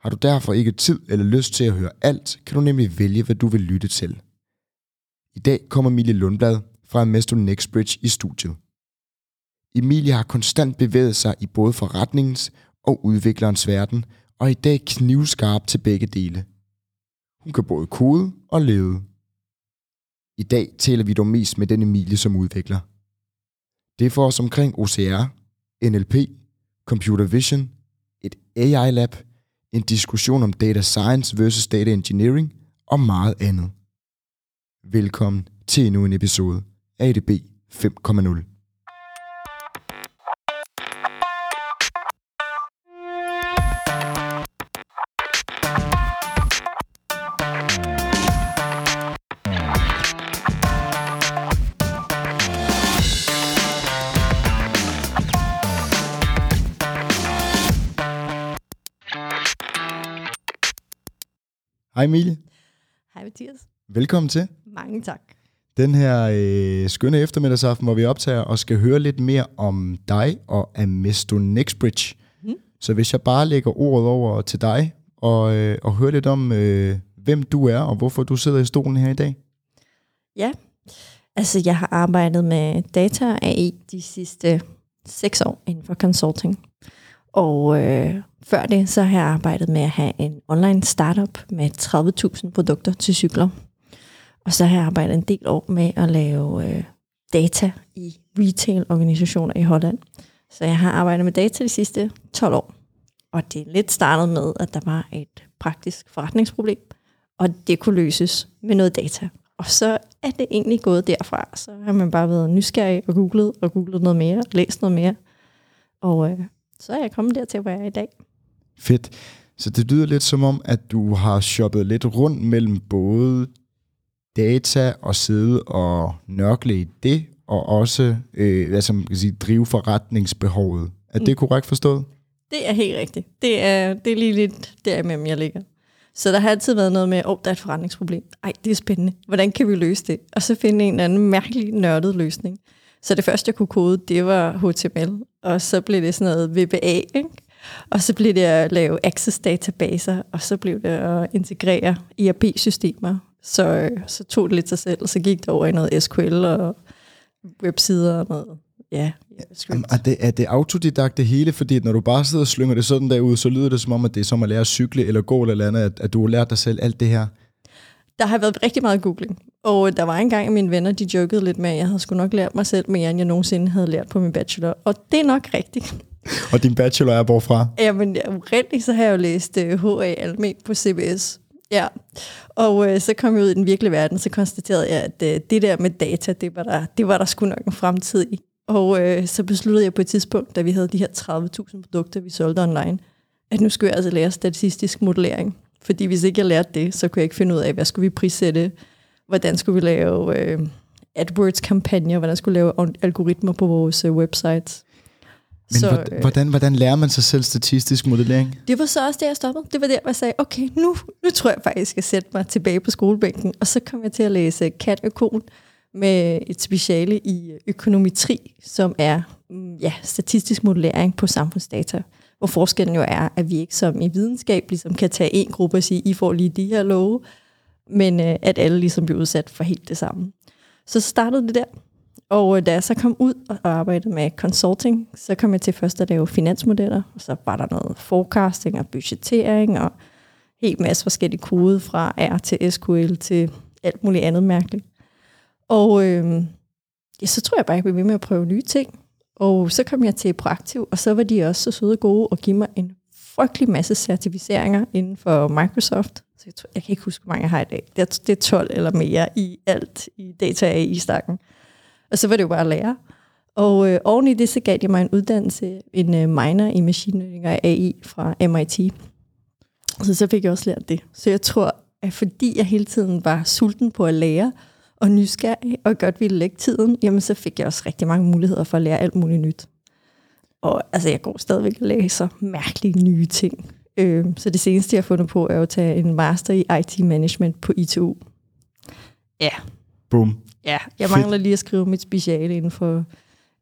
Har du derfor ikke tid eller lyst til at høre alt, kan du nemlig vælge, hvad du vil lytte til. I dag kommer Emilie Lundblad fra Amesto Nextbridge i studiet. Emilie har konstant bevæget sig i både forretningens og udviklerens verden, og i dag knivskarp til begge dele. Hun kan både kode og lede. I dag taler vi dog mest med den Emilie som udvikler. Det får for os omkring OCR, NLP, Computer Vision, et AI-lab, en diskussion om data science versus data engineering og meget andet. Velkommen til endnu en episode af ADB 5.0. Hej Emilie, Hej Mathias. velkommen til. Mange tak. Den her øh, skønne eftermiddagsaften, hvor vi optager og skal høre lidt mere om dig og Amesto Nextbridge. Mhm. Så hvis jeg bare lægger ordet over til dig og, øh, og hører lidt om, øh, hvem du er og hvorfor du sidder i stolen her i dag. Ja, altså jeg har arbejdet med data og AI de sidste seks år inden for consulting. Og øh, før det, så har jeg arbejdet med at have en online startup med 30.000 produkter til cykler. Og så har jeg arbejdet en del år med at lave øh, data i retail-organisationer i Holland. Så jeg har arbejdet med data de sidste 12 år. Og det er lidt startet med, at der var et praktisk forretningsproblem, og det kunne løses med noget data. Og så er det egentlig gået derfra. Så har man bare været nysgerrig og googlet, og googlet noget mere, og læst noget mere. Og øh, så er jeg kommet dertil, hvor jeg er i dag. Fedt. Så det lyder lidt som om, at du har shoppet lidt rundt mellem både data og sidde og nørkle i det, og også øh, hvad som man kan sige, drive forretningsbehovet. Er det Mm. korrekt forstået? Det er helt rigtigt. Det er, det er lige lidt derimellem, jeg ligger. Så der har altid været noget med, åh, oh, der er et forretningsproblem. Ej, det er spændende. Hvordan kan vi løse det? Og så finde en eller anden mærkelig nørdet løsning. Så det første, jeg kunne kode, det var HTML. Og så blev det sådan noget VBA, ikke? Og så blev det at lave access databaser, og så blev det at integrere ERP-systemer. Så, øh, så tog det lidt sig selv, og så gik det over i noget SQL og websider og noget, ja, Jamen, er, det, er det autodidakt det hele? Fordi når du bare sidder og slynger det sådan derud, så lyder det som om, at det er som at lære at cykle eller gå eller andet, at, at du har lært dig selv alt det her. Der har været rigtig meget googling. Og der var engang, at mine venner de jokede lidt med, at jeg havde sgu nok lært mig selv mere, end jeg nogensinde havde lært på min bachelor. Og det er nok rigtigt. Og din bachelor er hvorfra? Jamen, oprindeligt så har jeg jo læst øh, uh, HA Almen på CBS. Ja, og øh, så kom jeg ud i den virkelige verden, så konstaterede jeg, at øh, det der med data, det var der, det var der sgu nok en fremtid i. Og øh, så besluttede jeg på et tidspunkt, da vi havde de her 30.000 produkter, vi solgte online, at nu skulle jeg altså lære statistisk modellering. Fordi hvis ikke jeg lærte det, så kunne jeg ikke finde ud af, hvad skulle vi prissætte, hvordan skulle vi lave øh, AdWords-kampagner, hvordan skulle vi lave algoritmer på vores øh, websites. Men så, hvordan, hvordan, hvordan lærer man sig selv statistisk modellering? Det var så også det, jeg stoppede. Det var der, hvor jeg sagde, okay, nu, nu tror jeg faktisk, jeg skal sætte mig tilbage på skolebænken. Og så kom jeg til at læse katøkon med et speciale i økonometri, som er mm, ja, statistisk modellering på samfundsdata. Hvor forskellen jo er, at vi ikke som i videnskab ligesom kan tage en gruppe og sige, I får lige de her love, men øh, at alle ligesom bliver udsat for helt det samme. Så startede det der, og øh, da jeg så kom ud og arbejdede med consulting, så kom jeg til først at lave finansmodeller, og så var der noget forecasting og budgettering, og helt masse forskellige kode fra R til SQL til alt muligt andet mærkeligt. Og øh, ja, så tror jeg bare, jeg blev ved med at prøve nye ting. Og så kom jeg til Proaktiv, og så var de også så søde og gode og give mig en frygtelig masse certificeringer inden for Microsoft. Så jeg, tror, jeg kan ikke huske, hvor mange jeg har i dag. Det er, det er 12 eller mere i alt i data i stakken. Og så var det jo bare at lære. Og øh, oven i det, så gav de mig en uddannelse, en øh, minor i machine learning og AI fra MIT. Så så fik jeg også lært det. Så jeg tror, at fordi jeg hele tiden var sulten på at lære, og nysgerrig, og godt ville lægge tiden, jamen så fik jeg også rigtig mange muligheder for at lære alt muligt nyt. Og altså, jeg går stadigvæk og læser mærkelige nye ting. Øh, så det seneste, jeg har fundet på, er at tage en master i IT management på ITU. Ja, Boom. ja. Jeg Fedt. mangler lige at skrive mit speciale inden for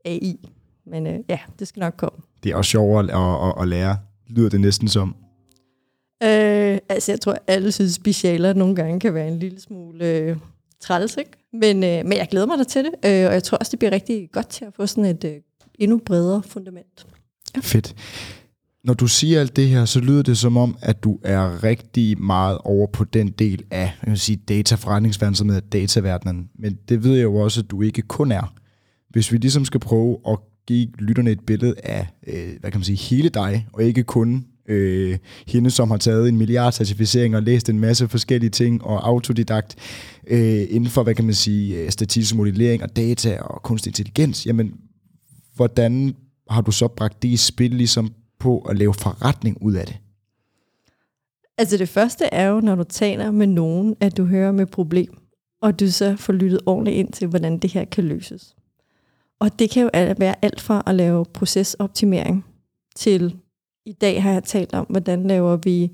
AI. Men øh, ja, det skal nok komme. Det er også sjovere at, at, at lære, lyder det næsten som. Øh, altså, jeg tror, alle synes, specialer nogle gange kan være en lille smule øh, træls, ikke? Men, øh, men jeg glæder mig da til det, øh, og jeg tror også, det bliver rigtig godt til at få sådan et øh, endnu bredere fundament. Fedt. Når du siger alt det her, så lyder det som om, at du er rigtig meget over på den del af jeg vil sige, dataforretningsverdenen, som hedder dataverdenen. Men det ved jeg jo også, at du ikke kun er. Hvis vi ligesom skal prøve at give lytterne et billede af, øh, hvad kan man sige, hele dig, og ikke kun øh, hende, som har taget en milliard certificering og læst en masse forskellige ting, og autodidakt øh, inden for, hvad kan man sige, øh, statistisk modellering og data og kunstig intelligens, jamen, hvordan har du så bragt det i spil ligesom på at lave forretning ud af det? Altså det første er jo, når du taler med nogen, at du hører med problem, og du så får lyttet ordentligt ind til, hvordan det her kan løses. Og det kan jo være alt fra at lave procesoptimering til, i dag har jeg talt om, hvordan laver vi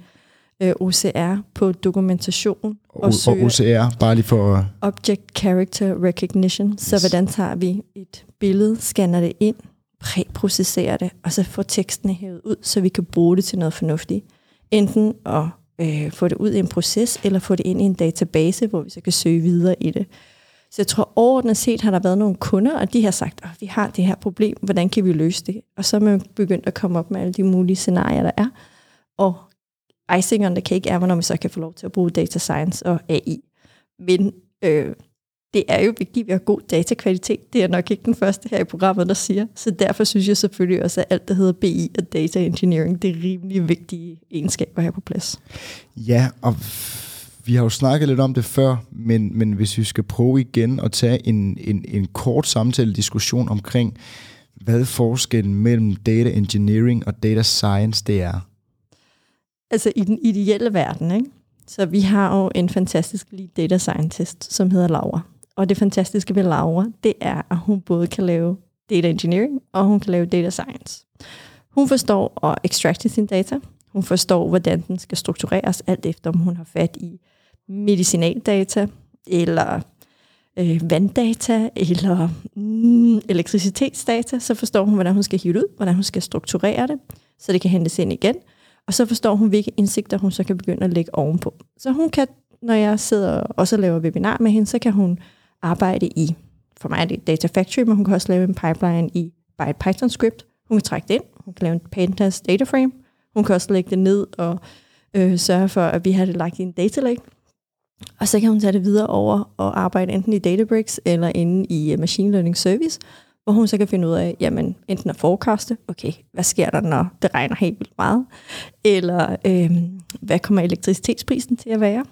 øh, OCR på dokumentation Og, og, OCR, bare lige for... Object Character Recognition. Så Yes. hvordan tager vi et billede, scanner det ind, præprocessere det, og så få teksten hævet ud, så vi kan bruge det til noget fornuftigt. Enten at øh, få det ud i en proces, eller få det ind i en database, hvor vi så kan søge videre i det. Så jeg tror overordnet set har der været nogle kunder, og de har sagt, at vi har det her problem, hvordan kan vi løse det? Og så er man begyndt at komme op med alle de mulige scenarier, der er. Og icing on the cake er, når man så kan få lov til at bruge data science og AI. Men øh, det er jo vigtigt, at vi har god datakvalitet. Det er nok ikke den første her i programmet, der siger. Så derfor synes jeg selvfølgelig også, at alt, der hedder BI og data engineering, det er rimelig vigtige egenskaber her på plads. Ja, og vi har jo snakket lidt om det før, men, men hvis vi skal prøve igen at tage en, en, en kort samtale diskussion omkring, hvad forskellen mellem data engineering og data science det er. Altså i den ideelle verden, ikke? Så vi har jo en fantastisk lead data scientist, som hedder Laura. Og det fantastiske ved Laura, det er, at hun både kan lave data engineering, og hun kan lave data science. Hun forstår at extracte sin data. Hun forstår, hvordan den skal struktureres, alt efter om hun har fat i medicinaldata, eller øh, vanddata, eller mm, elektricitetsdata. Så forstår hun, hvordan hun skal hive det ud, hvordan hun skal strukturere det, så det kan hentes ind igen. Og så forstår hun, hvilke indsigter hun så kan begynde at lægge ovenpå. Så hun kan, når jeg sidder og også laver webinar med hende, så kan hun arbejde i, for mig er det Data Factory, men hun kan også lave en pipeline i bare et Python script. Hun kan trække det ind, hun kan lave en Pandas data frame, hun kan også lægge det ned og øh, sørge for, at vi har det lagt i en data lake. Og så kan hun tage det videre over og arbejde enten i Databricks eller inde i øh, Machine Learning Service, hvor hun så kan finde ud af, jamen enten at forekaste, okay, hvad sker der, når det regner helt vildt meget, eller øh, hvad kommer elektricitetsprisen til at være,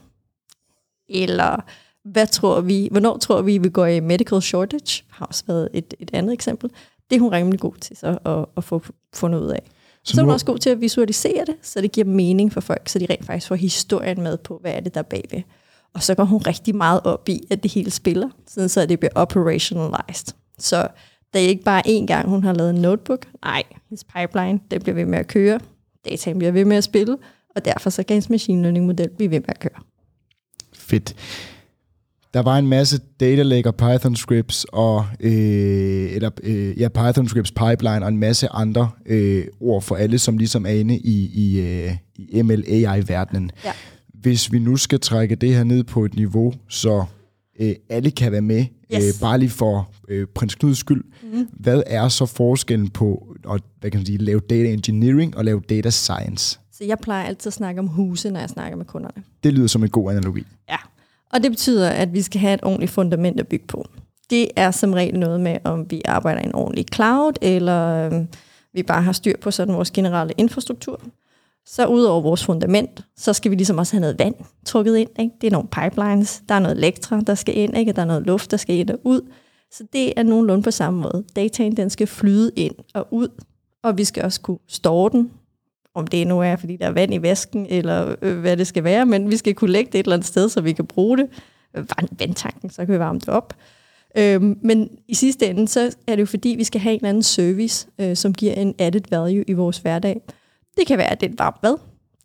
eller hvad tror vi, hvornår tror vi, vi går i medical shortage, har også været et, et andet eksempel. Det er hun rimelig god til så at, at få fundet ud af. Så, så er hun også god til at visualisere det, så det giver mening for folk, så de rent faktisk får historien med på, hvad er det der er bagved. Og så går hun rigtig meget op i, at det hele spiller, sådan så det bliver operationalized. Så det er ikke bare én gang, hun har lavet en notebook. Nej, hendes pipeline, den bliver ved med at køre. Dataen bliver ved med at spille, og derfor så kan hendes machine learning model blive ved med at køre. Fedt. Der var en masse data lake og Python scripts og øh, eller øh, ja, Python scripts pipeline og en masse andre øh, ord for alle, som ligesom er inde i, i, øh, i ML AI verdenen. Ja. Hvis vi nu skal trække det her ned på et niveau, så øh, alle kan være med, Yes. øh, bare lige for øh, prins Knuds skyld. Mm. Hvad er så forskellen på at hvad kan man sige, lave data engineering og lave data science? Så jeg plejer altid at snakke om huse, når jeg snakker med kunderne. Det lyder som en god analogi. Ja, og det betyder, at vi skal have et ordentligt fundament at bygge på. Det er som regel noget med, om vi arbejder i en ordentlig cloud, eller øhm, vi bare har styr på sådan vores generelle infrastruktur. Så ud over vores fundament, så skal vi ligesom også have noget vand trukket ind. Ikke? Det er nogle pipelines, der er noget elektra, der skal ind, ikke? der er noget luft, der skal ind og ud. Så det er nogenlunde på samme måde. Dataen den skal flyde ind og ud, og vi skal også kunne store den, om det nu er, fordi der er vand i vasken, eller øh, hvad det skal være, men vi skal kunne lægge det et eller andet sted, så vi kan bruge det. Øh, vandtanken, så kan vi varme det op. Øhm, men i sidste ende, så er det jo fordi, vi skal have en eller anden service, øh, som giver en added value i vores hverdag. Det kan være, at det er et varmt bad.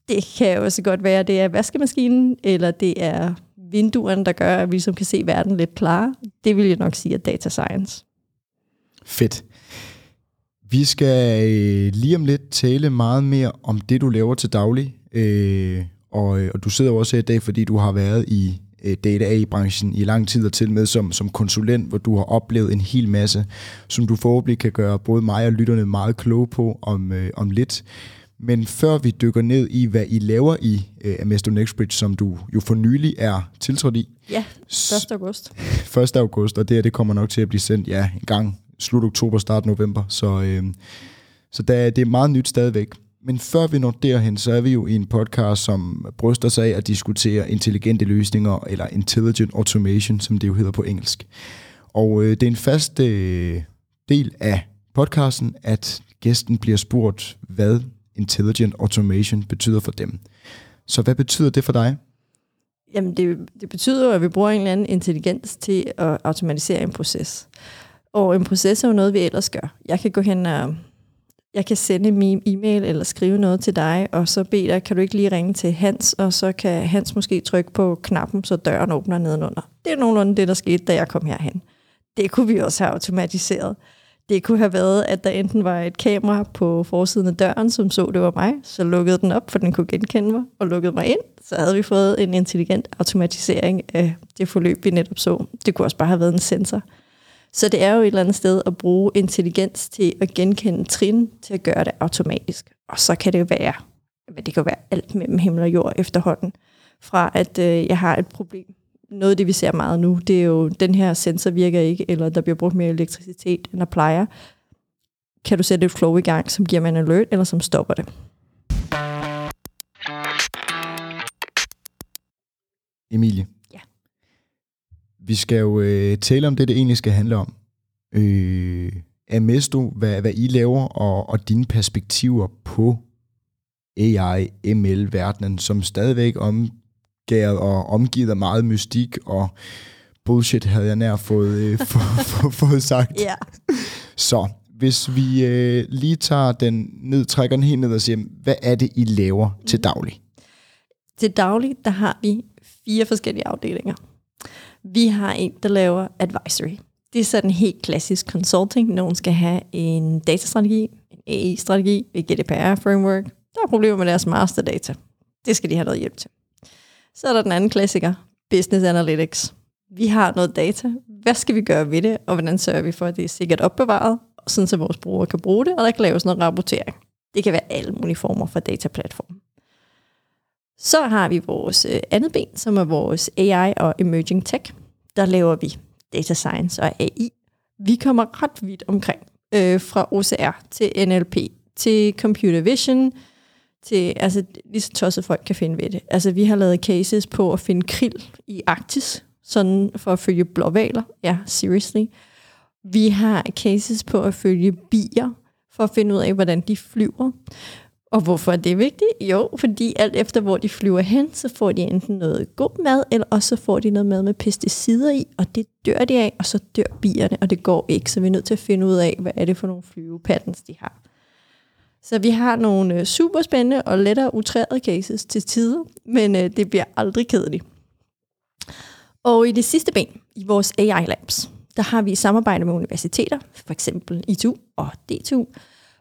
Det kan også godt være, at det er vaskemaskinen, eller det er vinduerne, der gør, at vi som kan se verden lidt klarere. Det vil jeg nok sige, at data science. Fedt. Vi skal øh, lige om lidt tale meget mere om det, du laver til daglig. Øh, og, øh, og du sidder jo også her i dag, fordi du har været i øh, data AI-branchen i lang tid og til med som, som konsulent, hvor du har oplevet en hel masse, som du forhåbentlig kan gøre både mig og lytterne meget kloge på om, øh, om lidt. Men før vi dykker ned i, hvad I laver i øh, Amesto Nextbridge, som du jo for nylig er tiltrådt i. Ja, 1. august. 1. august, og det her det kommer nok til at blive sendt ja, en gang slut oktober, start november. Så, øh, så der, det er meget nyt stadigvæk. Men før vi når derhen, så er vi jo i en podcast, som bryster sig af at diskutere intelligente løsninger, eller intelligent automation, som det jo hedder på engelsk. Og øh, det er en fast øh, del af podcasten, at gæsten bliver spurgt, hvad intelligent automation betyder for dem. Så hvad betyder det for dig? Jamen, det, det betyder jo, at vi bruger en eller anden intelligens til at automatisere en proces. Og en proces er jo noget, vi ellers gør. Jeg kan gå hen og jeg kan sende min e-mail eller skrive noget til dig, og så bede dig, kan du ikke lige ringe til Hans, og så kan Hans måske trykke på knappen, så døren åbner nedenunder. Det er nogenlunde det, der skete, da jeg kom herhen. Det kunne vi også have automatiseret. Det kunne have været, at der enten var et kamera på forsiden af døren, som så, det var mig, så lukkede den op, for den kunne genkende mig, og lukkede mig ind. Så havde vi fået en intelligent automatisering af det forløb, vi netop så. Det kunne også bare have været en sensor. Så det er jo et eller andet sted at bruge intelligens til at genkende trin, til at gøre det automatisk. Og så kan det jo være, men det kan være alt mellem himmel og jord efterhånden. Fra at øh, jeg har et problem. Noget af det, vi ser meget nu, det er jo, den her sensor virker ikke, eller der bliver brugt mere elektricitet, end der plejer. Kan du sætte et flow i gang, som giver mig en alert, eller som stopper det? Emilie, vi skal jo øh, tale om det, det egentlig skal handle om. Øh, Amesto, hvad, hvad I laver, og, og dine perspektiver på AI, ML-verdenen, som stadigvæk omgæret og omgivet af meget mystik og bullshit, havde jeg nær fået, øh, for, for, fået sagt. Ja. Så hvis vi øh, lige tager den ned, trækker den helt ned og siger, hvad er det, I laver til daglig? Til daglig, der har vi fire forskellige afdelinger. Vi har en, der laver advisory. Det er sådan helt klassisk consulting. Nogen skal have en datastrategi, en AI-strategi, et GDPR-framework. Der er problemer med deres masterdata. Det skal de have noget hjælp til. Så er der den anden klassiker, business analytics. Vi har noget data. Hvad skal vi gøre ved det, og hvordan sørger vi for, at det er sikkert opbevaret, sådan så vores brugere kan bruge det, og der kan laves noget rapportering. Det kan være alle mulige former for dataplatform. Så har vi vores øh, andet ben, som er vores AI og emerging tech. Der laver vi data science og AI. Vi kommer ret vidt omkring, øh, fra OCR til NLP, til computer vision, til altså, lige så tosset folk kan finde ved det. Altså, vi har lavet cases på at finde krill i Arktis, sådan for at følge blåvaler. Ja, seriously. Vi har cases på at følge bier, for at finde ud af, hvordan de flyver. Og hvorfor er det vigtigt? Jo, fordi alt efter hvor de flyver hen, så får de enten noget god mad, eller også så får de noget mad med pesticider i, og det dør de af, og så dør bierne, og det går ikke. Så vi er nødt til at finde ud af, hvad er det for nogle flyvepatterns, de har. Så vi har nogle øh, super spændende og lettere utrærede cases til tider, men øh, det bliver aldrig kedeligt. Og i det sidste ben, i vores AI Labs, der har vi samarbejde med universiteter, for eksempel ITU og DTU,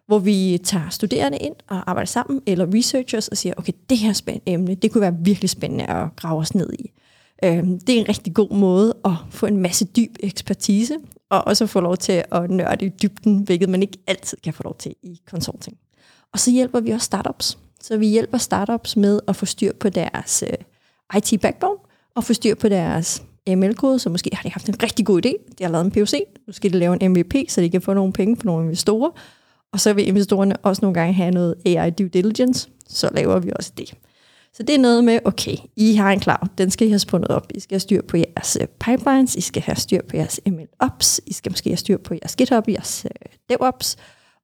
hvor vi tager studerende ind og arbejder sammen, eller researchers, og siger, okay, det her spændende emne, det kunne være virkelig spændende at grave os ned i. Øhm, det er en rigtig god måde at få en masse dyb ekspertise, og også få lov til at nørde i dybden, hvilket man ikke altid kan få lov til i consulting. Og så hjælper vi også startups. Så vi hjælper startups med at få styr på deres øh, IT-backbone, og få styr på deres ML-kode, så måske har de haft en rigtig god idé. De har lavet en POC, nu skal de lave en MVP, så de kan få nogle penge fra nogle investorer, og så vil investorerne også nogle gange have noget AI due diligence, så laver vi også det. Så det er noget med, okay, I har en cloud, den skal I have spundet op. I skal have styr på jeres øh, pipelines, I skal have styr på jeres MLOps, I skal måske have styr på jeres GitHub, jeres øh, DevOps,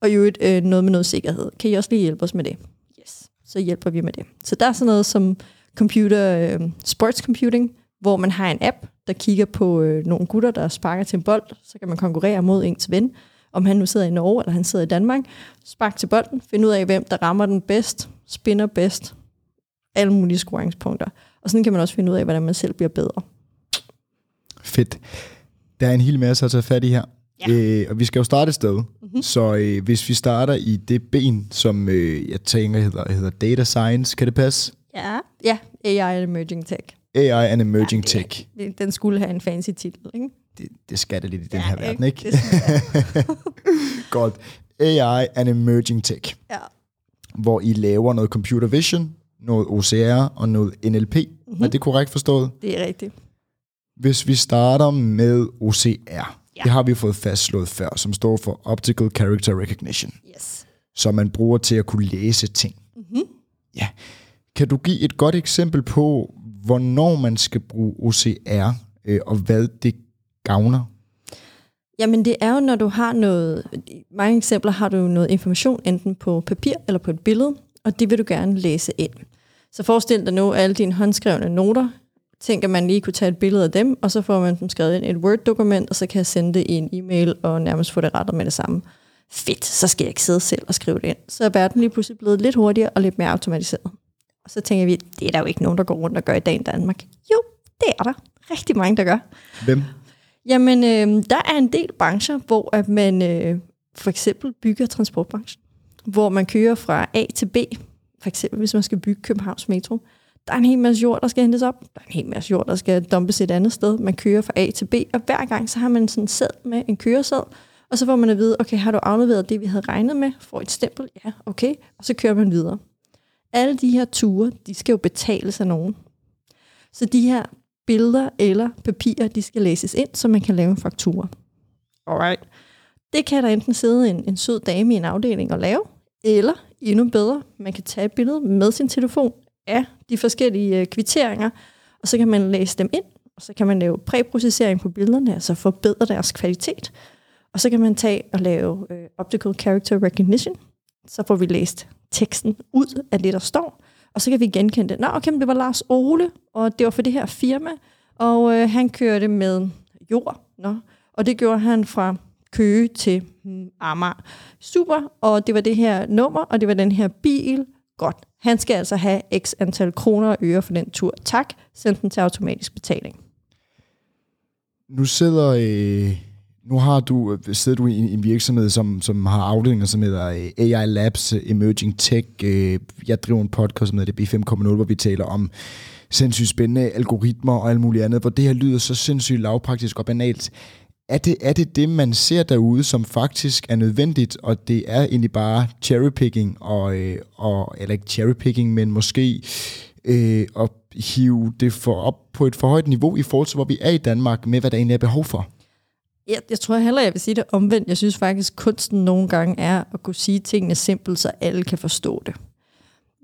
og i øvrigt øh, noget med noget sikkerhed. Kan I også lige hjælpe os med det? Yes. så hjælper vi med det. Så der er sådan noget som computer, øh, sports computing, hvor man har en app, der kigger på øh, nogle gutter, der sparker til en bold, så kan man konkurrere mod ens ven, om han nu sidder i Norge eller han sidder i Danmark. Spark til bolden, find ud af, hvem der rammer den bedst, spinner bedst, alle mulige scoringspunkter. Og sådan kan man også finde ud af, hvordan man selv bliver bedre. Fedt. Der er en hel masse at tage fat i her. Ja. Øh, og vi skal jo starte et sted. Mm-hmm. Så øh, hvis vi starter i det ben, som øh, jeg tænker hedder, hedder data science, kan det passe? Ja, ja AI and Emerging Tech. AI and emerging Ja, tech. Den skulle have en fancy titel, ikke? Det, det skal det lidt i den Ja, her verden, ikke? Det. Godt. AI and emerging tech. Ja. Hvor I laver noget computer vision, noget OCR og noget NLP. Mm-hmm. Er det korrekt forstået? Det er rigtigt. Hvis vi starter med OCR. Ja. det har vi fået fastslået før, som står for Optical Character Recognition, Yes. som man bruger til at kunne læse ting. Mm-hmm. Ja. Kan du give et godt eksempel på, hvornår man skal bruge OCR, øh, og hvad det gavner? Jamen det er jo, når du har noget, i mange eksempler har du noget information, enten på papir eller på et billede, og det vil du gerne læse ind. Så forestil dig nu alle dine håndskrevne noter, tænker man lige kunne tage et billede af dem, og så får man dem skrevet ind i et Word-dokument, og så kan jeg sende det i en e-mail og nærmest få det rettet med det samme. Fedt, så skal jeg ikke sidde selv og skrive det ind. Så er verden lige pludselig blevet lidt hurtigere og lidt mere automatiseret. Og så tænker vi, det er der jo ikke nogen, der går rundt og gør i dag i Danmark. Jo, det er der. Rigtig mange, der gør. Hvem? Jamen, øh, der er en del brancher, hvor at man øh, for eksempel bygger transportbranchen, hvor man kører fra A til B, for eksempel hvis man skal bygge Københavns Metro. Der er en hel masse jord, der skal hentes op. Der er en hel masse jord, der skal dumpes et andet sted. Man kører fra A til B, og hver gang så har man sådan en sæd med en køresæd, og så får man at vide, okay, har du afleveret det, vi havde regnet med? Får et stempel? Ja, okay. Og så kører man videre. Alle de her ture, de skal jo betales af nogen. Så de her billeder eller papirer, de skal læses ind, så man kan lave en faktura. Alright. Det kan der enten sidde en, en sød dame i en afdeling og lave, eller endnu bedre, man kan tage et billede med sin telefon af de forskellige øh, kvitteringer, og så kan man læse dem ind, og så kan man lave præprocessering på billederne, altså forbedre deres kvalitet. Og så kan man tage og lave øh, optical character recognition, så får vi læst teksten ud af det, der står, og så kan vi genkende det. Nå, okay, men det var Lars Ole, og det var for det her firma, og øh, han kørte med jord, nå, og det gjorde han fra Køge til hmm, Amager. Super, og det var det her nummer, og det var den her bil. Godt. Han skal altså have x antal kroner og øre for den tur. Tak. Send den til automatisk betaling. Nu sidder, øh, nu har du, øh, sidder du i en, virksomhed, som, som har afdelinger, som hedder øh, AI Labs, øh, Emerging Tech. Jeg driver en podcast, som hedder det B5.0, hvor vi taler om sindssygt spændende algoritmer og alt muligt andet, hvor det her lyder så sindssygt lavpraktisk og banalt. Er det, er det det, man ser derude, som faktisk er nødvendigt, og det er egentlig bare cherrypicking, og, og, eller ikke cherrypicking, men måske øh, at hive det for op på et for højt niveau i forhold til, hvor vi er i Danmark, med hvad der egentlig er behov for? Jeg, jeg tror heller, jeg vil sige det omvendt. Jeg synes faktisk, kunsten nogle gange er at kunne sige tingene simpelt, så alle kan forstå det.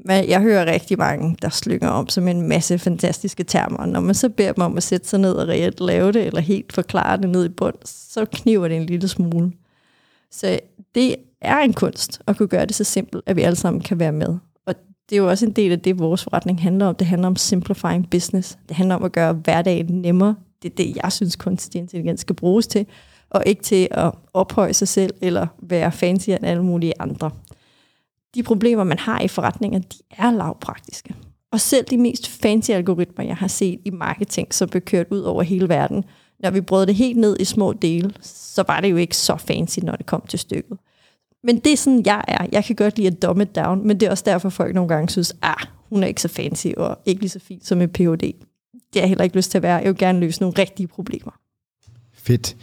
Men jeg hører rigtig mange, der slynger om som en masse fantastiske termer. Når man så beder dem om at sætte sig ned og reelt lave det, eller helt forklare det ned i bund, så kniver det en lille smule. Så det er en kunst at kunne gøre det så simpelt, at vi alle sammen kan være med. Og det er jo også en del af det, vores forretning handler om. Det handler om simplifying business. Det handler om at gøre hverdagen nemmere. Det er det, jeg synes, kunstig intelligens skal bruges til. Og ikke til at ophøje sig selv, eller være fancy end alle mulige andre. De problemer, man har i forretninger, de er lavpraktiske. Og selv de mest fancy algoritmer, jeg har set i marketing, som blev kørt ud over hele verden, når vi brød det helt ned i små dele, så var det jo ikke så fancy, når det kom til stykket. Men det er sådan, jeg er. Jeg kan godt lide at dumb it down, men det er også derfor, folk nogle gange synes, ah, hun er ikke så fancy og ikke lige så fin som en Ph.D. Det har jeg heller ikke lyst til at være. Jeg vil gerne løse nogle rigtige problemer. Fedt.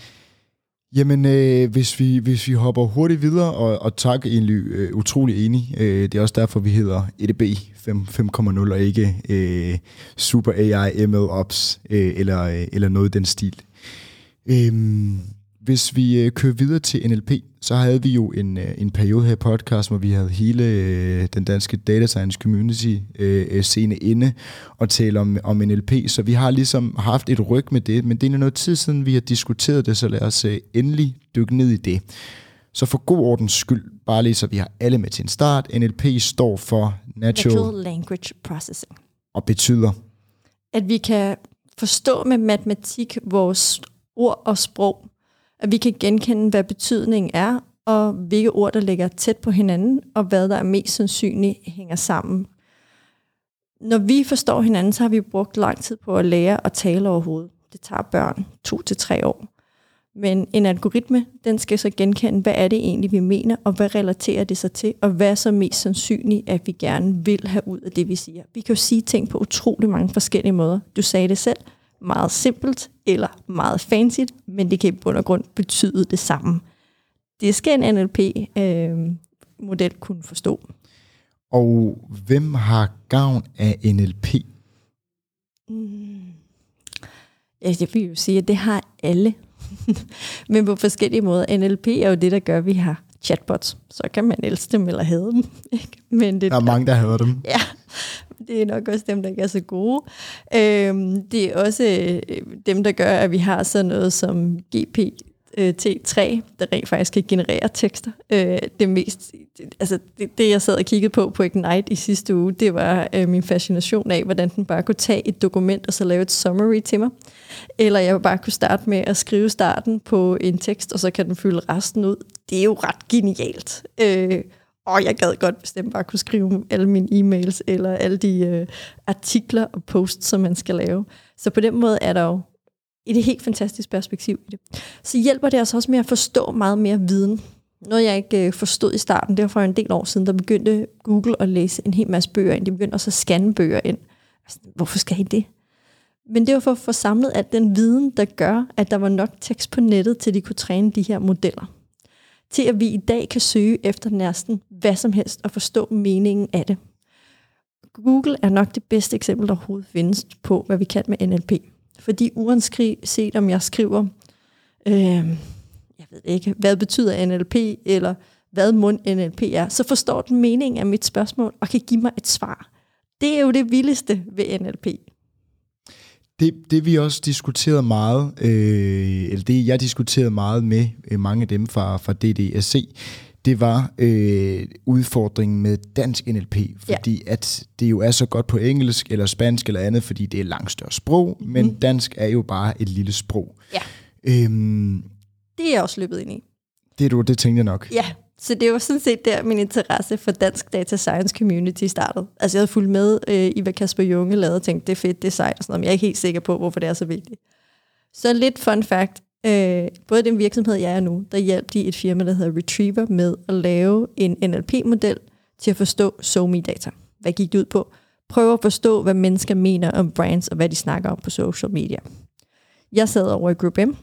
Jamen, øh, hvis, vi, hvis vi hopper hurtigt videre, og, og tak egentlig øh, utrolig enig. Øh, det er også derfor, vi hedder EDB 5.0 og ikke øh, Super AI ML Ops øh, eller, øh, eller noget i den stil. Øh, hvis vi øh, kører videre til NLP, så havde vi jo en, øh, en periode her i podcast, hvor vi havde hele øh, den danske data science community øh, scene inde og tale om, om NLP, så vi har ligesom haft et ryg med det, men det er noget tid siden, vi har diskuteret det, så lad os øh, endelig dykke ned i det. Så for god ordens skyld, bare lige så vi har alle med til en start, NLP står for Natural, Natural Language Processing. og betyder. At vi kan forstå med matematik vores ord og sprog. At vi kan genkende, hvad betydningen er, og hvilke ord, der ligger tæt på hinanden, og hvad der er mest sandsynligt hænger sammen. Når vi forstår hinanden, så har vi brugt lang tid på at lære at tale overhovedet. Det tager børn to til tre år. Men en algoritme, den skal så genkende, hvad er det egentlig, vi mener, og hvad relaterer det sig til, og hvad er så mest sandsynligt, at vi gerne vil have ud af det, vi siger. Vi kan jo sige ting på utrolig mange forskellige måder. Du sagde det selv, meget simpelt eller meget fancy, men det kan i bund og grund betyde det samme. Det skal en NLP-model øh, kunne forstå. Og hvem har gavn af NLP? Mm. Ja, jeg vil jo sige, at det har alle. Men på forskellige måder. NLP er jo det, der gør, at vi har chatbots. Så kan man elske dem eller hade dem. Ikke? Men det, Der er mange, der hader dem. Ja, det er nok også dem, der ikke er så gode. Øhm, det er også øh, dem, der gør, at vi har sådan noget som GPT-3, der rent faktisk kan generere tekster. Øh, det mest, altså det, det, jeg sad og kiggede på på Ignite i sidste uge, det var øh, min fascination af, hvordan den bare kunne tage et dokument og så lave et summary til mig. Eller jeg bare kunne starte med at skrive starten på en tekst, og så kan den fylde resten ud. Det er jo ret genialt. Øh, og jeg gad godt, bestemt bare kunne skrive alle mine e-mails, eller alle de øh, artikler og posts, som man skal lave. Så på den måde er der jo et helt fantastisk perspektiv i det. Så hjælper det os også med at forstå meget mere viden. Noget, jeg ikke øh, forstod i starten, det var for en del år siden, der begyndte Google at læse en hel masse bøger ind. De begyndte også at scanne bøger ind. Altså, hvorfor skal I det? Men det var for at få samlet al den viden, der gør, at der var nok tekst på nettet, til de kunne træne de her modeller. Til at vi i dag kan søge efter næsten hvad som helst og forstå meningen af det. Google er nok det bedste eksempel, der overhovedet findes på, hvad vi kan med NLP. Fordi uanset om jeg skriver, øh, jeg ved ikke, hvad betyder NLP, eller hvad mund NLP er, så forstår den meningen af mit spørgsmål og kan give mig et svar. Det er jo det vildeste ved NLP. Det, det vi også diskuterede meget, øh, eller det jeg diskuterede meget med øh, mange af dem fra, fra DDSC, det var øh, udfordringen med dansk NLP, fordi ja. at det jo er så godt på engelsk eller spansk eller andet, fordi det er langt større sprog, mm. men dansk er jo bare et lille sprog. Ja. Øhm, det er jeg også løbet ind i. Det du, det tænkte jeg nok. Ja, så det var sådan set der, min interesse for dansk data science community startede. Altså jeg havde fulgt med øh, i, hvad Kasper Junge lavede, og tænkte, det er fedt, det er sejt og sådan noget, men jeg er ikke helt sikker på, hvorfor det er så vigtigt. Så lidt fun fact. Øh, både den virksomhed, jeg er nu, der hjalp de et firma, der hedder Retriever, med at lave en NLP-model til at forstå SoMe-data. Hvad gik det ud på? Prøv at forstå, hvad mennesker mener om brands, og hvad de snakker om på social media. Jeg sad over i Group M,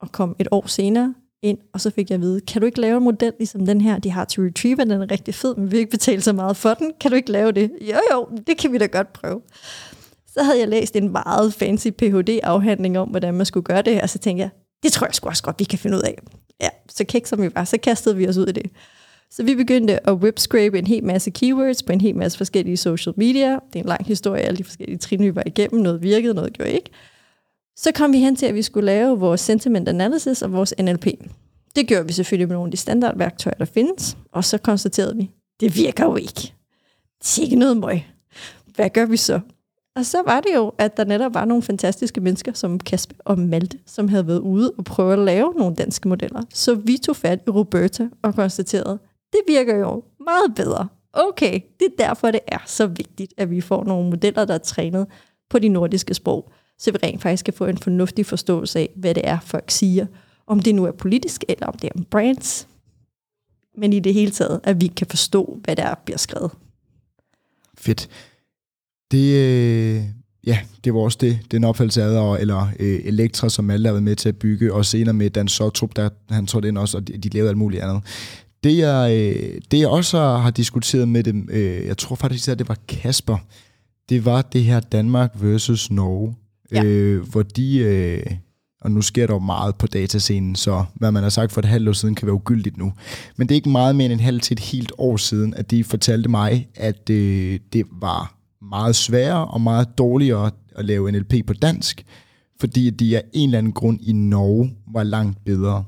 og kom et år senere ind, og så fik jeg at vide, kan du ikke lave en model ligesom den her, de har til Retriever, den er rigtig fed, men vi vil ikke betale så meget for den, kan du ikke lave det? Jo jo, det kan vi da godt prøve. Så havde jeg læst en meget fancy Ph.D.-afhandling om, hvordan man skulle gøre det, og så tænkte jeg, det tror jeg sgu også godt, vi kan finde ud af. Ja, så kæk som vi var, så kastede vi os ud i det. Så vi begyndte at whipscrape en hel masse keywords på en hel masse forskellige social media. Det er en lang historie, alle de forskellige trin, vi var igennem. Noget virkede, noget gjorde ikke. Så kom vi hen til, at vi skulle lave vores sentiment analysis og vores NLP. Det gjorde vi selvfølgelig med nogle af de standardværktøjer, der findes. Og så konstaterede vi, det virker jo ikke. Det er ikke noget møg. Hvad gør vi så? Og så var det jo, at der netop var nogle fantastiske mennesker, som Kasper og Malte, som havde været ude og prøve at lave nogle danske modeller. Så vi tog fat i Roberta og konstaterede, det virker jo meget bedre. Okay, det er derfor, det er så vigtigt, at vi får nogle modeller, der er trænet på de nordiske sprog, så vi rent faktisk kan få en fornuftig forståelse af, hvad det er, folk siger. Om det nu er politisk, eller om det er om brands. Men i det hele taget, at vi kan forstå, hvad der bliver skrevet. Fedt. Det, øh, ja, det var også det, den opfattelse af, eller øh, Elektra, som alle har været med til at bygge, og senere med Dan Sotrup, der han trådte ind også, og de, de lavede alt muligt andet. Det jeg, øh, det jeg også har diskuteret med dem, øh, jeg tror faktisk, at det var Kasper, det var det her Danmark versus Norge, ja. øh, hvor de, øh, og nu sker der jo meget på datascenen, så hvad man har sagt for et halvt år siden kan være ugyldigt nu. Men det er ikke meget mere end en halv til et helt år siden, at de fortalte mig, at øh, det var meget sværere og meget dårligere at lave NLP på dansk, fordi de af en eller anden grund i Norge var langt bedre.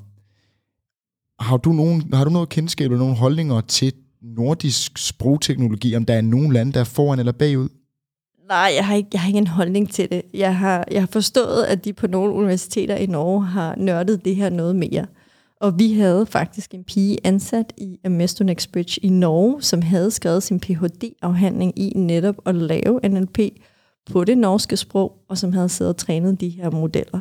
Har du, nogen, har du noget kendskab eller nogle holdninger til nordisk sprogteknologi, om der er nogen lande, der er foran eller bagud? Nej, jeg har, ikke, jeg har ikke en holdning til det. Jeg har, jeg har forstået, at de på nogle universiteter i Norge har nørdet det her noget mere. Og vi havde faktisk en pige ansat i Amestonex Bridge i Norge, som havde skrevet sin Ph.D.-afhandling i netop at lave NLP på det norske sprog, og som havde siddet og trænet de her modeller.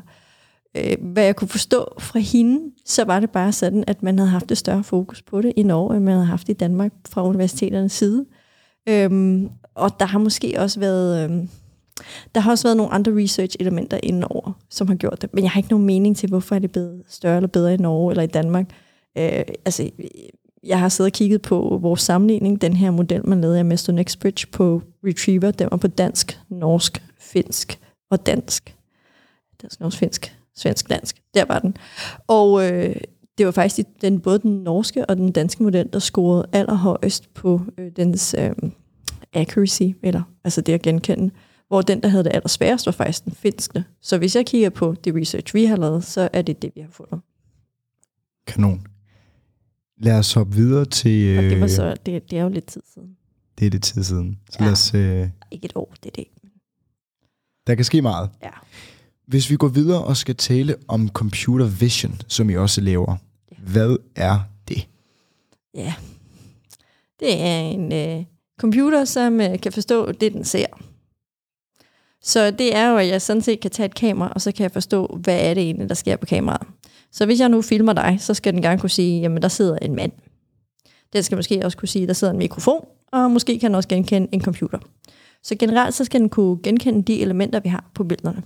Øh, hvad jeg kunne forstå fra hende, så var det bare sådan, at man havde haft et større fokus på det i Norge, end man havde haft i Danmark fra universiteternes side. Øhm, og der har måske også været... Øhm, der har også været nogle andre research-elementer inden over, som har gjort det. Men jeg har ikke nogen mening til, hvorfor er det blevet større eller bedre i Norge eller i Danmark. Øh, altså, jeg har siddet og kigget på vores sammenligning, den her model, man lavede af Mester Next Bridge på Retriever. Den var på dansk, norsk, finsk og dansk. Dansk, norsk, finsk, svensk, dansk. Der var den. Og øh, det var faktisk den, både den norske og den danske model, der scorede allerhøjest på øh, dens øh, accuracy, eller altså det at genkende. Hvor den, der havde det allersværest, var faktisk den finske. Så hvis jeg kigger på det research, vi har lavet, så er det det, vi har fundet. Kanon. Lad os hoppe videre til... Og det, var øh, så, det, det er jo lidt tid siden. Det er det tid siden. Så Ja. lad os, øh, Ikke et år, det er det. der kan ske meget. Ja. Hvis vi går videre og skal tale om computer vision, som I også laver, hvad er det? Ja. Det er en øh, computer, som øh, kan forstå det, den ser. Så det er jo, at jeg sådan set kan tage et kamera, og så kan jeg forstå, hvad er det egentlig, der sker på kameraet. Så hvis jeg nu filmer dig, så skal den gerne kunne sige, jamen der sidder en mand. Den skal måske også kunne sige, der sidder en mikrofon, og måske kan den også genkende en computer. Så generelt så skal den kunne genkende de elementer, vi har på billederne.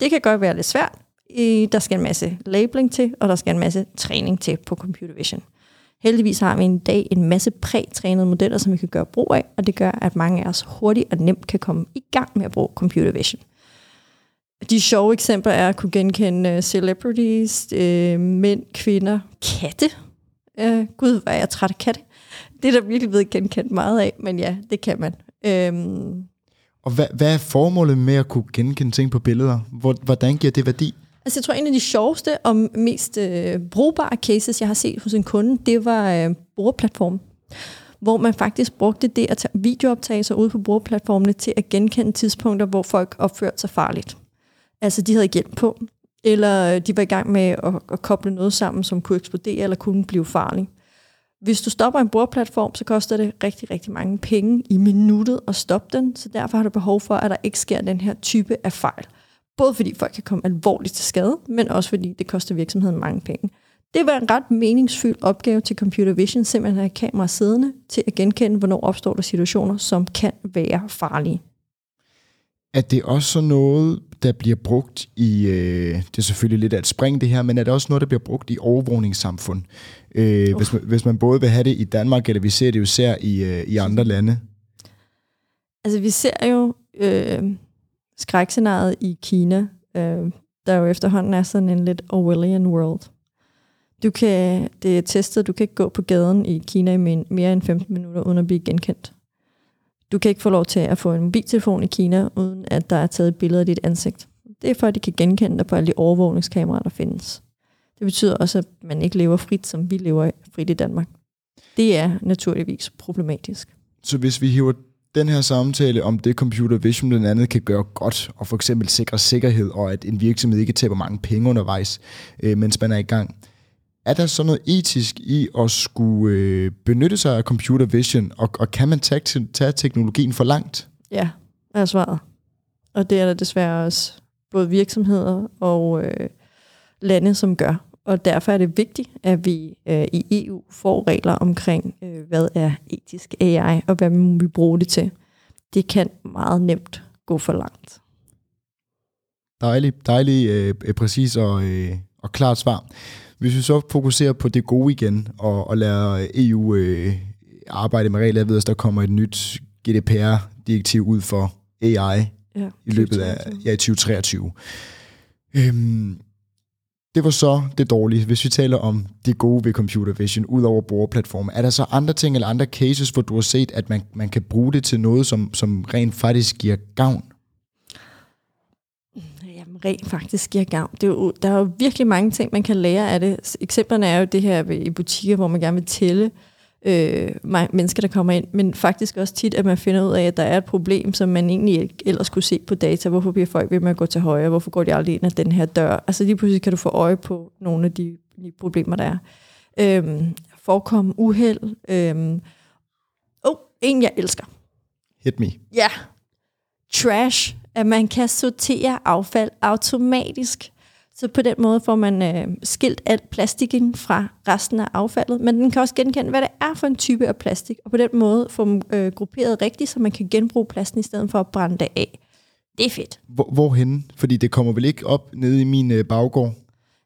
Det kan godt være lidt svært. Øh, der skal en masse labeling til, og der skal en masse træning til på computer vision. Heldigvis har vi en dag en masse prætrænede modeller, som vi kan gøre brug af, og det gør, at mange af os hurtigt og nemt kan komme i gang med at bruge computer vision. De sjove eksempler er at kunne genkende øh, celebrities, øh, mænd, kvinder, katte. Øh, Gud, hvor er jeg træt af katte. Det er der virkelig blevet genkendt meget af, men ja, det kan man. Øh, Og hvad, hvad er formålet med at kunne genkende ting på billeder? Hvor, hvordan giver det værdi? Altså jeg tror, en af de sjoveste og mest øh, brugbare cases, jeg har set hos en kunde, det var øh, brugerplatformen. Hvor man faktisk brugte det at tage videooptagelser ude på brugerplatformene til at genkende tidspunkter, hvor folk opførte sig farligt. Altså de havde hjælp på, eller øh, de var i gang med at, at koble noget sammen, som kunne eksplodere eller kunne blive farligt. Hvis du stopper en brugerplatform, så koster det rigtig, rigtig mange penge i minuttet at stoppe den, så derfor har du behov for, at der ikke sker den her type af fejl. Både fordi folk kan komme alvorligt til skade, men også fordi det koster virksomheden mange penge. Det var en ret meningsfyldt opgave til Computer Vision, simpelthen at have kamera siddende til at genkende, hvornår opstår der situationer, som kan være farlige. Er det også sådan noget, der bliver brugt i, øh, det er selvfølgelig lidt af et spring det her, men er det også noget, der bliver brugt i overvågningssamfund? Øh, hvis, man, hvis man både vil have det i Danmark, eller vi ser det jo især i, øh, i andre lande. Altså vi ser jo øh, skrækscenariet i Kina, øh, der jo efterhånden er sådan en lidt Orwellian world. Du kan, det er testet, du kan ikke gå på gaden i Kina i mere end 15 minutter, uden at blive genkendt. Du kan ikke få lov til at få en mobiltelefon i Kina, uden at der er taget et billede af dit ansigt. Det er for, at de kan genkende dig på alle de overvågningskameraer, der findes. Det betyder også, at man ikke lever frit, som vi lever frit i Danmark. Det er naturligvis problematisk. Så hvis vi hiver den her samtale om det computer vision blandt andet kan gøre godt, og for eksempel sikre sikkerhed, og at en virksomhed ikke taber mange penge undervejs, øh, mens man er i gang. Er der så noget etisk i at skulle øh, benytte sig af computer vision, og, og kan man tage, tage teknologien for langt? Ja, er svaret. Og det er der desværre også både virksomheder og øh, lande, som gør. Og derfor er det vigtigt, at vi øh, i EU får regler omkring, øh, hvad er etisk AI, og hvad må vi bruge det til. Det kan meget nemt gå for langt. Dejligt, dejligt øh, øh, præcis og, øh, og klart svar. Hvis vi så fokuserer på det gode igen, og, og lader EU øh, arbejde med regler, jeg ved, at der kommer et nyt GDPR-direktiv ud for AI Ja, i løbet af ja, i 2023. Øhm, det var så det dårlige. Hvis vi taler om det gode ved computer vision, ud over brugerplatformen, er der så andre ting eller andre cases, hvor du har set, at man, man kan bruge det til noget, som, som rent faktisk giver gavn? Jamen, rent faktisk giver gavn. Det er jo, der er jo virkelig mange ting, man kan lære af det. Eksemplerne er jo det her ved- i butikker, hvor man gerne vil tælle øh, mennesker, der kommer ind, men faktisk også tit, at man finder ud af, at der er et problem, som man egentlig ikke ellers kunne se på data. Hvorfor bliver folk ved med at gå til højre? Hvorfor går de aldrig ind af den her dør? Altså lige pludselig kan du få øje på nogle af de, de problemer, der er. Øhm, forekomme uheld. Øhm, oh, en jeg elsker. Hit me. Ja. Trash. At man kan sortere affald automatisk. Så på den måde får man øh, skilt alt plastikken fra resten af affaldet, men den kan også genkende, hvad det er for en type af plastik, og på den måde få dem øh, grupperet rigtigt, så man kan genbruge plasten i stedet for at brænde det af. Det er fedt. Hvor, hvorhen? Fordi det kommer vel ikke op nede i min øh, baggård?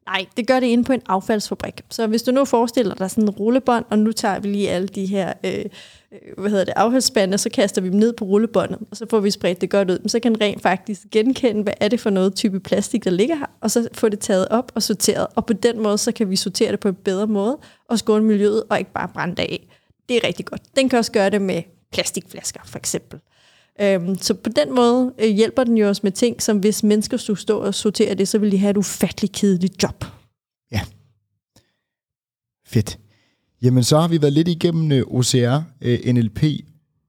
Nej, det gør det inde på en affaldsfabrik. Så hvis du nu forestiller dig sådan en rullebånd, og nu tager vi lige alle de her øh, Øh, hvad hedder det, affaldsspande, og så kaster vi dem ned på rullebåndet, og så får vi spredt det godt ud. Men så kan den rent faktisk genkende, hvad er det for noget type plastik, der ligger her, og så få det taget op og sorteret. Og på den måde, så kan vi sortere det på en bedre måde, og skåne miljøet, og ikke bare brænde det af. Det er rigtig godt. Den kan også gøre det med plastikflasker, for eksempel. Øhm, så på den måde øh, hjælper den jo os med ting, som hvis mennesker skulle stå og sortere det, så ville de have et ufatteligt kedeligt job. Ja. Fedt. Jamen, så har vi været lidt igennem øh, OCR, øh, NLP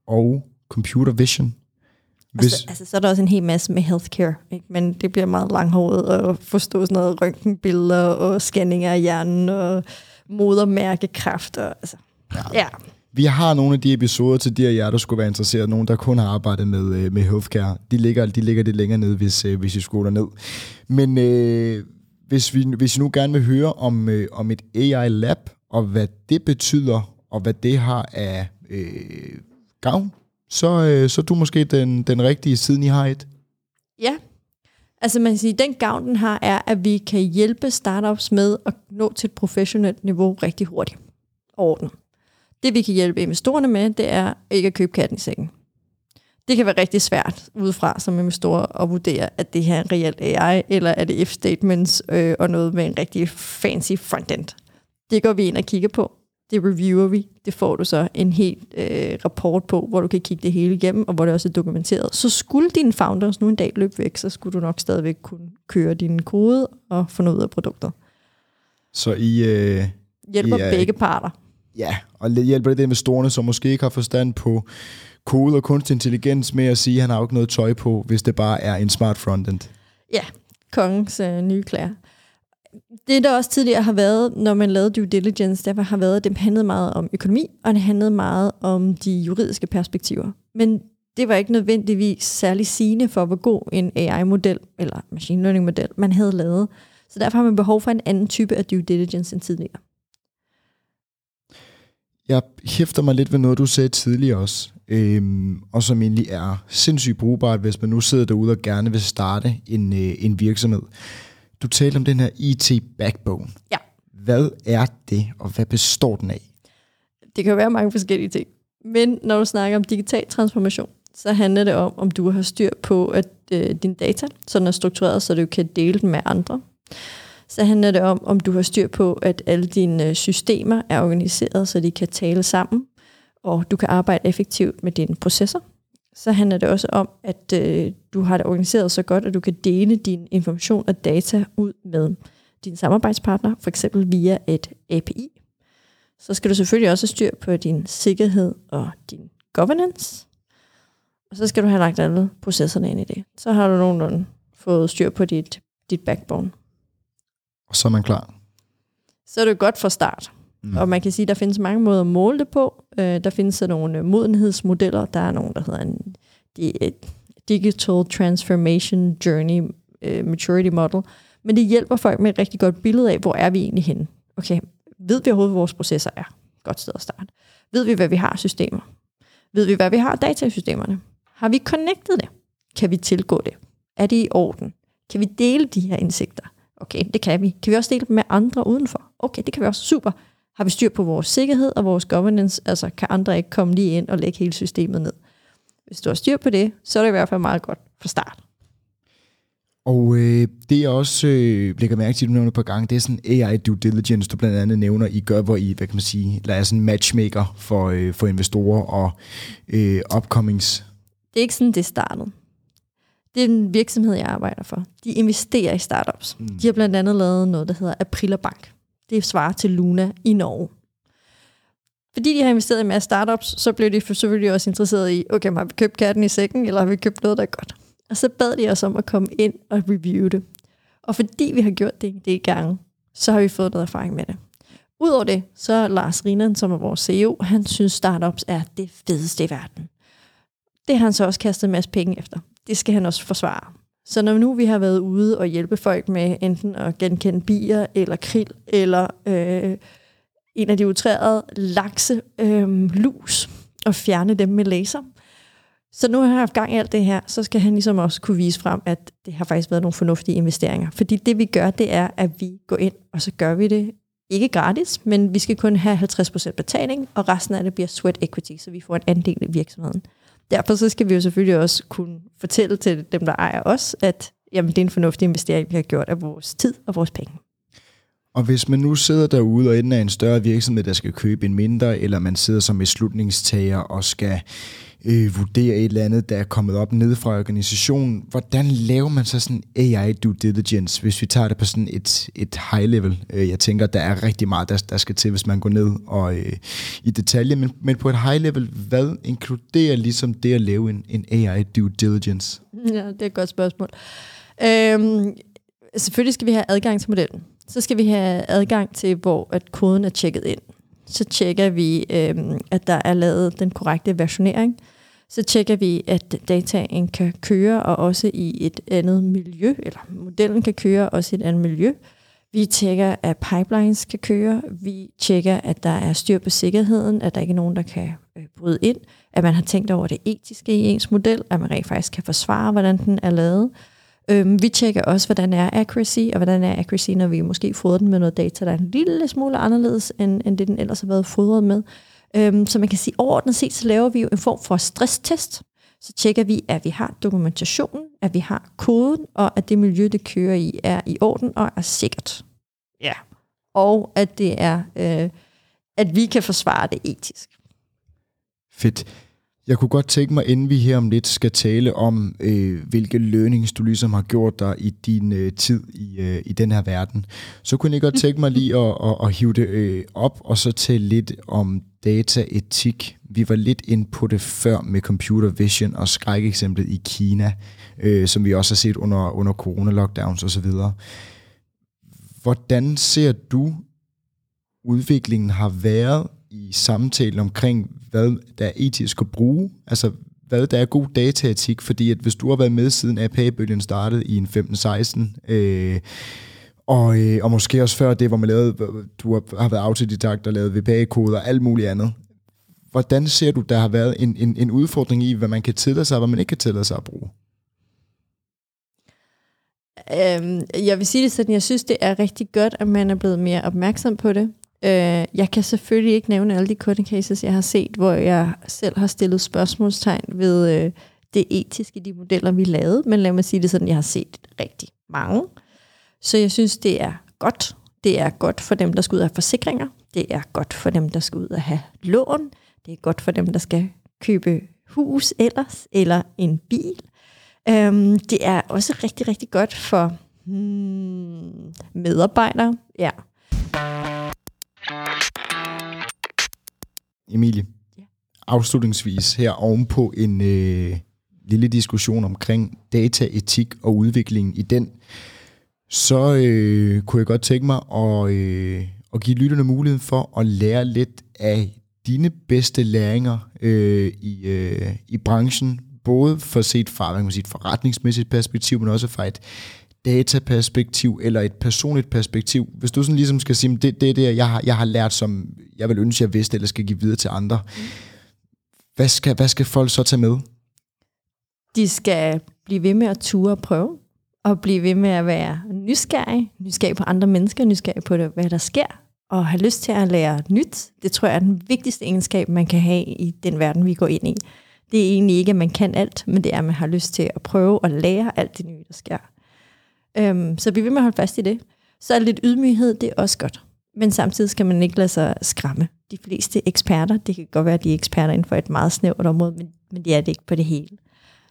og computer vision. Hvis... Altså, altså, så er der også en hel masse med healthcare, ikke? men det bliver meget langhåret at forstå sådan noget røntgenbilleder og scanning af hjernen og modermærkekræft. Og, altså, ja. ja. Vi har nogle af de episoder til de af jer, der skulle være interesseret. Nogen, der kun har arbejdet med, øh, med healthcare. De ligger, de ligger lidt længere ned, hvis, hvis I skulle ned. Men øh, hvis, vi, hvis I nu gerne vil høre om, øh, om et AI-lab, og hvad det betyder, og hvad det har af øh, gavn, så, øh, så er du måske den, den rigtige, siden I har et. Ja, altså man siger, den gavn, den har, er, at vi kan hjælpe startups med at nå til et professionelt niveau rigtig hurtigt orden. Det vi kan hjælpe investorerne med, det er ikke at købe katten i sækken. Det kan være rigtig svært udefra som investor at vurdere, at det her er en reelt AI, eller er det if-statements øh, og noget med en rigtig fancy frontend. Det går vi ind og kigger på. Det reviewer vi. Det får du så en helt øh, rapport på, hvor du kan kigge det hele igennem, og hvor det også er dokumenteret. Så skulle dine founders nu en dag løbe væk, så skulle du nok stadigvæk kunne køre din kode og få noget ud af produktet. Så I... Øh, hjælper I er, begge parter. Ja, og hjælper det med storene, som måske ikke har forstand på kode og kunstig intelligens med at sige, at han har ikke noget tøj på, hvis det bare er en smart frontend. Ja, kongens øh, nye klæder det, der også tidligere har været, når man lavede due diligence, der har været, at det handlede meget om økonomi, og det handlede meget om de juridiske perspektiver. Men det var ikke nødvendigvis særlig sigende for, hvor god en AI-model eller machine learning-model man havde lavet. Så derfor har man behov for en anden type af due diligence end tidligere. Jeg hæfter mig lidt ved noget, du sagde tidligere også, øhm, og som egentlig er sindssygt brugbart, hvis man nu sidder derude og gerne vil starte en, øh, en virksomhed. Du talte om den her IT-backbone. Ja. Hvad er det, og hvad består den af? Det kan jo være mange forskellige ting. Men når du snakker om digital transformation, så handler det om, om du har styr på, at øh, din data sådan er struktureret, så du kan dele den med andre. Så handler det om, om du har styr på, at alle dine øh, systemer er organiseret, så de kan tale sammen, og du kan arbejde effektivt med dine processer så handler det også om, at øh, du har det organiseret så godt, at du kan dele din information og data ud med din samarbejdspartner, for eksempel via et API. Så skal du selvfølgelig også styr på din sikkerhed og din governance. Og så skal du have lagt alle processerne ind i det. Så har du nogenlunde fået styr på dit, dit backbone. Og så er man klar. Så er det godt fra start. Mm. Og man kan sige, at der findes mange måder at måle det på. Øh, der findes sådan nogle øh, modenhedsmodeller. Der er nogle, der hedder en øh, Digital Transformation Journey uh, Maturity Model. Men det hjælper folk med et rigtig godt billede af, hvor er vi egentlig henne. Okay, ved vi overhovedet, hvor vores processer er? Godt sted at starte. Ved vi, hvad vi har systemer? Ved vi, hvad vi har datasystemerne? Har vi connected det? Kan vi tilgå det? Er det i orden? Kan vi dele de her indsigter? Okay, det kan vi. Kan vi også dele dem med andre udenfor? Okay, det kan vi også. Super. Har vi styr på vores sikkerhed og vores governance? Altså, kan andre ikke komme lige ind og lægge hele systemet ned? Hvis du har styr på det, så er det i hvert fald meget godt fra start. Og øh, det jeg også øh, lægger mærke til, du nævner på gang, det er sådan AI due diligence, du blandt andet nævner, I gør, hvor I, hvad kan man sige, lader sådan matchmaker for, øh, for investorer og øh, upcomings. Det er ikke sådan, det startede. Det er en virksomhed, jeg arbejder for. De investerer i startups. Mm. De har blandt andet lavet noget, der hedder Aprila Bank. Det svarer til Luna i Norge. fordi de har investeret i en masse startups, så blev de selvfølgelig også interesseret i, okay, har vi købt katten i sækken, eller har vi købt noget, der er godt? Og så bad de os om at komme ind og review det. Og fordi vi har gjort det en del gange, så har vi fået noget erfaring med det. Udover det, så er Lars Rinan, som er vores CEO, han synes startups er det fedeste i verden. Det har han så også kastet en masse penge efter. Det skal han også forsvare. Så når nu vi har været ude og hjælpe folk med enten at genkende bier, eller krill, eller øh, en af de utrærede lakse øh, lus, og fjerne dem med laser. Så nu har jeg haft gang i alt det her, så skal han ligesom også kunne vise frem, at det har faktisk været nogle fornuftige investeringer. Fordi det vi gør, det er, at vi går ind, og så gør vi det ikke gratis, men vi skal kun have 50% betaling, og resten af det bliver sweat equity, så vi får en andel i virksomheden. Derfor så skal vi jo selvfølgelig også kunne fortælle til dem, der ejer os, at jamen, det er en fornuftig investering, vi har gjort af vores tid og vores penge. Og hvis man nu sidder derude og ender en større virksomhed, der skal købe en mindre, eller man sidder som beslutningstager og skal øh, vurdere et eller andet, der er kommet op ned fra organisationen, hvordan laver man så sådan AI due diligence, hvis vi tager det på sådan et, et high level? Øh, jeg tænker, der er rigtig meget, der, der skal til, hvis man går ned og øh, i detalje, men, men på et high level, hvad inkluderer ligesom det at lave en, en AI due diligence? Ja, det er et godt spørgsmål. Øhm, selvfølgelig skal vi have adgang til modellen. Så skal vi have adgang til, hvor at koden er tjekket ind. Så tjekker vi, øhm, at der er lavet den korrekte versionering. Så tjekker vi, at dataen kan køre, og også i et andet miljø, eller modellen kan køre også i et andet miljø. Vi tjekker, at pipelines kan køre. Vi tjekker, at der er styr på sikkerheden, at der ikke er nogen, der kan øh, bryde ind. At man har tænkt over det etiske i ens model, at man rent faktisk kan forsvare, hvordan den er lavet. Øhm, vi tjekker også, hvordan er accuracy, og hvordan er accuracy, når vi måske fodrer den med noget data, der er en lille smule anderledes, end, end det den ellers har været fodret med. Øhm, så man kan sige, overordnet set, så laver vi jo en form for stresstest. Så tjekker vi, at vi har dokumentationen, at vi har koden, og at det miljø, det kører i, er i orden og er sikkert. Ja. Og at det er, øh, at vi kan forsvare det etisk. Fedt. Jeg kunne godt tænke mig, inden vi her om lidt skal tale om, øh, hvilke learnings du ligesom har gjort dig i din øh, tid i, øh, i den her verden, så kunne jeg godt tænke mig lige at, at, at hive det øh, op, og så tale lidt om dataetik. Vi var lidt ind på det før med computer vision og skrækeksemplet i Kina, øh, som vi også har set under, under corona-lockdowns osv. Hvordan ser du, udviklingen har været i samtalen omkring, hvad der er etisk at bruge, altså hvad der er god dataetik, fordi at hvis du har været med siden APA-bølgen startede i en 15-16, øh, og, øh, og måske også før det, hvor man lavede, du har, har været autodidakt og lavet VBA-koder og alt muligt andet. Hvordan ser du, der har været en, en, en udfordring i, hvad man kan tillade sig, og hvad man ikke kan tillade sig at bruge? Øhm, jeg vil sige det sådan, jeg synes, det er rigtig godt, at man er blevet mere opmærksom på det. Øh, jeg kan selvfølgelig ikke nævne alle de coding cases, jeg har set, hvor jeg selv har stillet spørgsmålstegn ved øh, det etiske i de modeller, vi lavede, men lad mig sige det sådan, jeg har set rigtig mange. Så jeg synes, det er godt. Det er godt for dem, der skal ud af forsikringer. Det er godt for dem, der skal ud og have lån. Det er godt for dem, der skal købe hus ellers, eller en bil. Øhm, det er også rigtig, rigtig godt for hmm, medarbejdere. Ja. Emilie, ja. afslutningsvis her ovenpå en øh, lille diskussion omkring dataetik og udviklingen i den, så øh, kunne jeg godt tænke mig at, øh, at give lytterne mulighed for at lære lidt af dine bedste læringer øh, i, øh, i branchen, både for set fra man sige, et forretningsmæssigt perspektiv, men også fra et dataperspektiv eller et personligt perspektiv. Hvis du sådan ligesom skal sige, det, det er det, jeg har, jeg har lært, som jeg vil ønske, jeg vidste, eller skal give videre til andre. Mm. Hvad, skal, hvad skal folk så tage med? De skal blive ved med at ture og prøve, og blive ved med at være nysgerrige, nysgerrige på andre mennesker, nysgerrige på, det, hvad der sker, og have lyst til at lære nyt. Det tror jeg er den vigtigste egenskab, man kan have i den verden, vi går ind i. Det er egentlig ikke, at man kan alt, men det er, at man har lyst til at prøve at lære alt det nye, der sker. Øhm, så vi vil med at holde fast i det. Så er lidt ydmyghed, det er også godt. Men samtidig skal man ikke lade sig skræmme. De fleste eksperter, det kan godt være, at de er eksperter inden for et meget snævert område, men, men det er det ikke på det hele.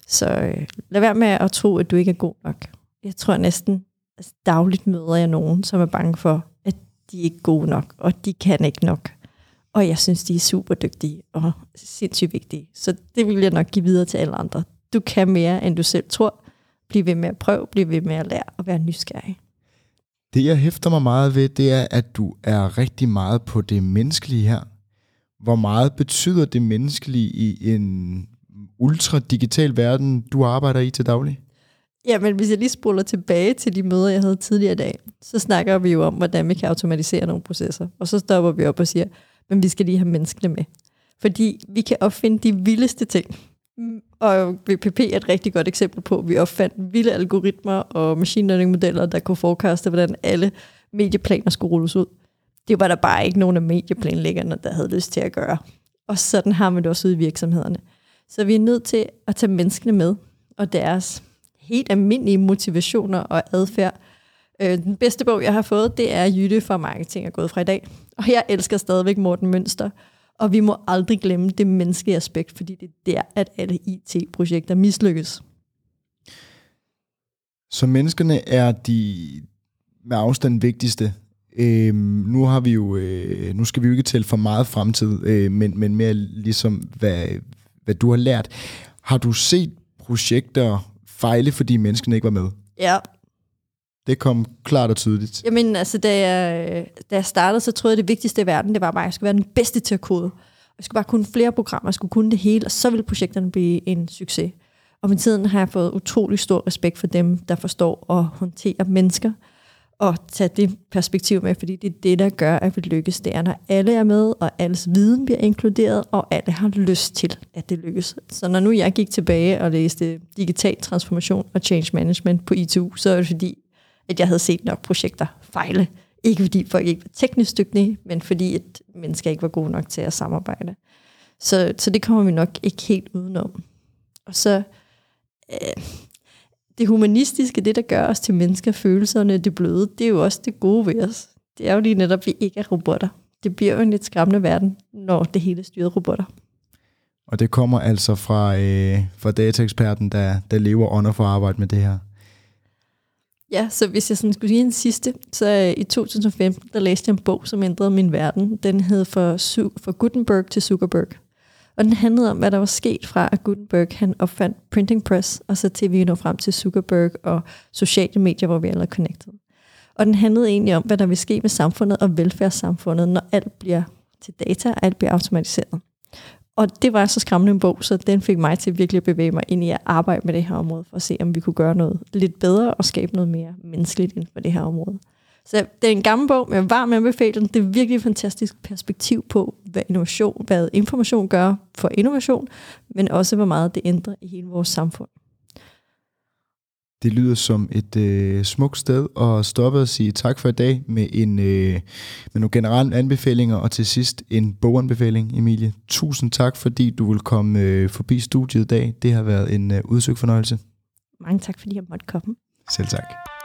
Så øh, lad være med at tro, at du ikke er god nok. Jeg tror næsten, altså dagligt møder jeg nogen, som er bange for, at de er ikke gode nok, og de kan ikke nok. Og jeg synes, de er super dygtige og sindssygt vigtige. Så det vil jeg nok give videre til alle andre. Du kan mere, end du selv tror. Bliv ved med at prøve, bliv ved med at lære og være nysgerrig. Det, jeg hæfter mig meget ved, det er, at du er rigtig meget på det menneskelige her. Hvor meget betyder det menneskelige i en ultra-digital verden, du arbejder i til daglig? Ja, men hvis jeg lige spoler tilbage til de møder, jeg havde tidligere i dag, så snakker vi jo om, hvordan vi kan automatisere nogle processer. Og så stopper vi op og siger, men vi skal lige have menneskene med. Fordi vi kan opfinde de vildeste ting. Og VPP er et rigtig godt eksempel på, at vi opfandt vilde algoritmer og machine learning modeller, der kunne forekaste, hvordan alle medieplaner skulle rulles ud. Det var der bare ikke nogen af medieplanlæggerne, der havde lyst til at gøre. Og sådan har man det også ude i virksomhederne. Så vi er nødt til at tage menneskene med, og deres helt almindelige motivationer og adfærd. Øh, den bedste bog, jeg har fået, det er Jytte fra Marketing er gået fra i dag. Og jeg elsker stadigvæk Morten Mønster. Og vi må aldrig glemme det menneskelige aspekt, fordi det er der, at alle IT-projekter mislykkes. Så menneskerne er de med afstand vigtigste. Øhm, nu har vi jo, øh, nu skal vi jo ikke tælle for meget fremtid, øh, men, men mere ligesom, hvad, hvad du har lært. Har du set projekter fejle, fordi menneskene ikke var med? Ja. Det kom klart og tydeligt. Jamen, altså, da jeg, da jeg startede, så troede jeg, det vigtigste i verden, det var bare, at jeg skulle være den bedste til at kode. Jeg skulle bare kunne flere programmer, jeg skulle kunne det hele, og så ville projekterne blive en succes. Og med tiden har jeg fået utrolig stor respekt for dem, der forstår at håndtere mennesker, og tage det perspektiv med, fordi det er det, der gør, at vi lykkes. Det er, når alle er med, og alles viden bliver inkluderet, og alle har lyst til, at det lykkes. Så når nu jeg gik tilbage og læste digital transformation og change management på ITU, så er det fordi, at jeg havde set nok projekter fejle. Ikke fordi folk ikke var teknisk dygtige, men fordi et menneske ikke var god nok til at samarbejde. Så, så det kommer vi nok ikke helt udenom. Og så øh, det humanistiske, det der gør os til mennesker, følelserne, det bløde, det er jo også det gode ved os. Det er jo lige netop, at vi ikke er robotter. Det bliver jo en lidt skræmmende verden, når det hele er styret robotter. Og det kommer altså fra, øh, fra dataeksperten, der, der lever under for at arbejde med det her. Ja, så hvis jeg sådan skulle sige en sidste, så øh, i 2015, der læste jeg en bog, som ændrede min verden. Den hed for, for Gutenberg til Zuckerberg. Og den handlede om, hvad der var sket fra, at Gutenberg han opfandt printing press, og så til vi når frem til Zuckerberg og sociale medier, hvor vi alle er connected. Og den handlede egentlig om, hvad der vil ske med samfundet og velfærdssamfundet, når alt bliver til data, og alt bliver automatiseret. Og det var så skræmmende en bog, så den fik mig til virkelig at bevæge mig ind i at arbejde med det her område, for at se, om vi kunne gøre noget lidt bedre og skabe noget mere menneskeligt inden for det her område. Så det er en gammel bog, men varm anbefaling. Det er virkelig et fantastisk perspektiv på, hvad innovation, hvad information gør for innovation, men også hvor meget det ændrer i hele vores samfund. Det lyder som et øh, smukt sted at stoppe og sige tak for i dag med, en, øh, med nogle generelle anbefalinger, og til sidst en boganbefaling, Emilie. Tusind tak, fordi du vil komme øh, forbi studiet i dag. Det har været en øh, udsøgt fornøjelse. Mange tak, fordi jeg måtte komme. Selv tak.